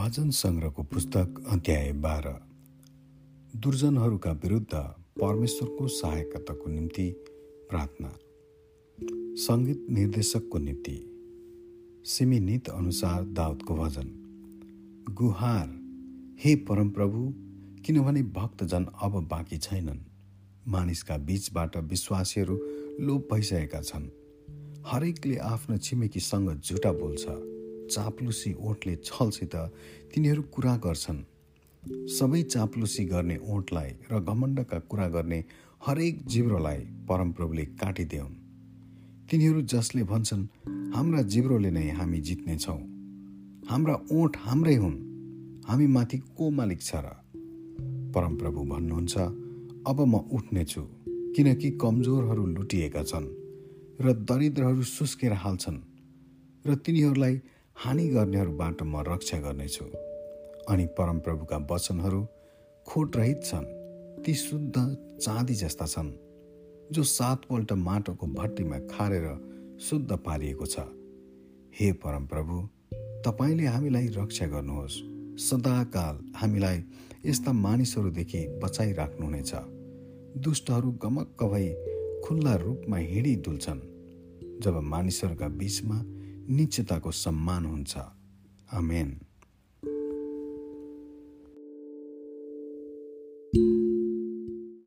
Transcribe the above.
भजन सङ्ग्रहको पुस्तक अध्याय बाह्र। दुर्जनहरूका विरुद्ध परमेश्वरको सहायताको निम्ति प्रार्थना। सङ्गीत निर्देशकको निम्ति। सिमिनित अनुसार दाउदको भजन। गुहार हे परमप्रभु किनभने भक्तजन अब बाँकी छैनन्। मानिसका बीचबाट विश्वासीहरू लोप भइसकेका छन्। हरेकले आफ्नो छिमेकीसँग झुटा बोल्छ। चाप्लुसी ओठले छलसित तिनीहरू कुरा गर्छन्। सबै चाप्लुसी गर्ने ओठलाई र घमण्डका कुरा गर्ने हरेक जिब्रोलाई परमप्रभुले काटिदेऊन् तिनीहरू जसले भन्छन् हाम्रा जिब्रोले नै हामी जित्नेछौँ हाम्रा ओठ हाम्रै हुन्। हामी माथि को मालिक छ र? परमप्रभु भन्नुहुन्छ अब म उठ्नेछु किनकि कमजोरहरू लुटिएका छन् र दरिद्रहरू सुस्केर हाल्छन्। र तिनीहरूलाई हानि गर्नेहरूबाट म रक्षा गर्नेछु। अनि परमप्रभुका वचनहरू खोटरहित छन्। ती शुद्ध चाँदी जस्ता छन् जो सातपल्ट माटोको भट्टीमा खारेर शुद्ध पारिएको छ। हे परमप्रभु तपाईँले हामीलाई रक्षा गर्नुहोस्। सदाकाल हामीलाई यस्ता मानिसहरूदेखि बचाइराख्नुहुनेछ। दुष्टहरू गमक्क भई खुल्ला रूपमा हिँडिडुल्छन् जब मानिसहरूका बिचमा निश्चयताको सम्मान हुन्छ। आमेन।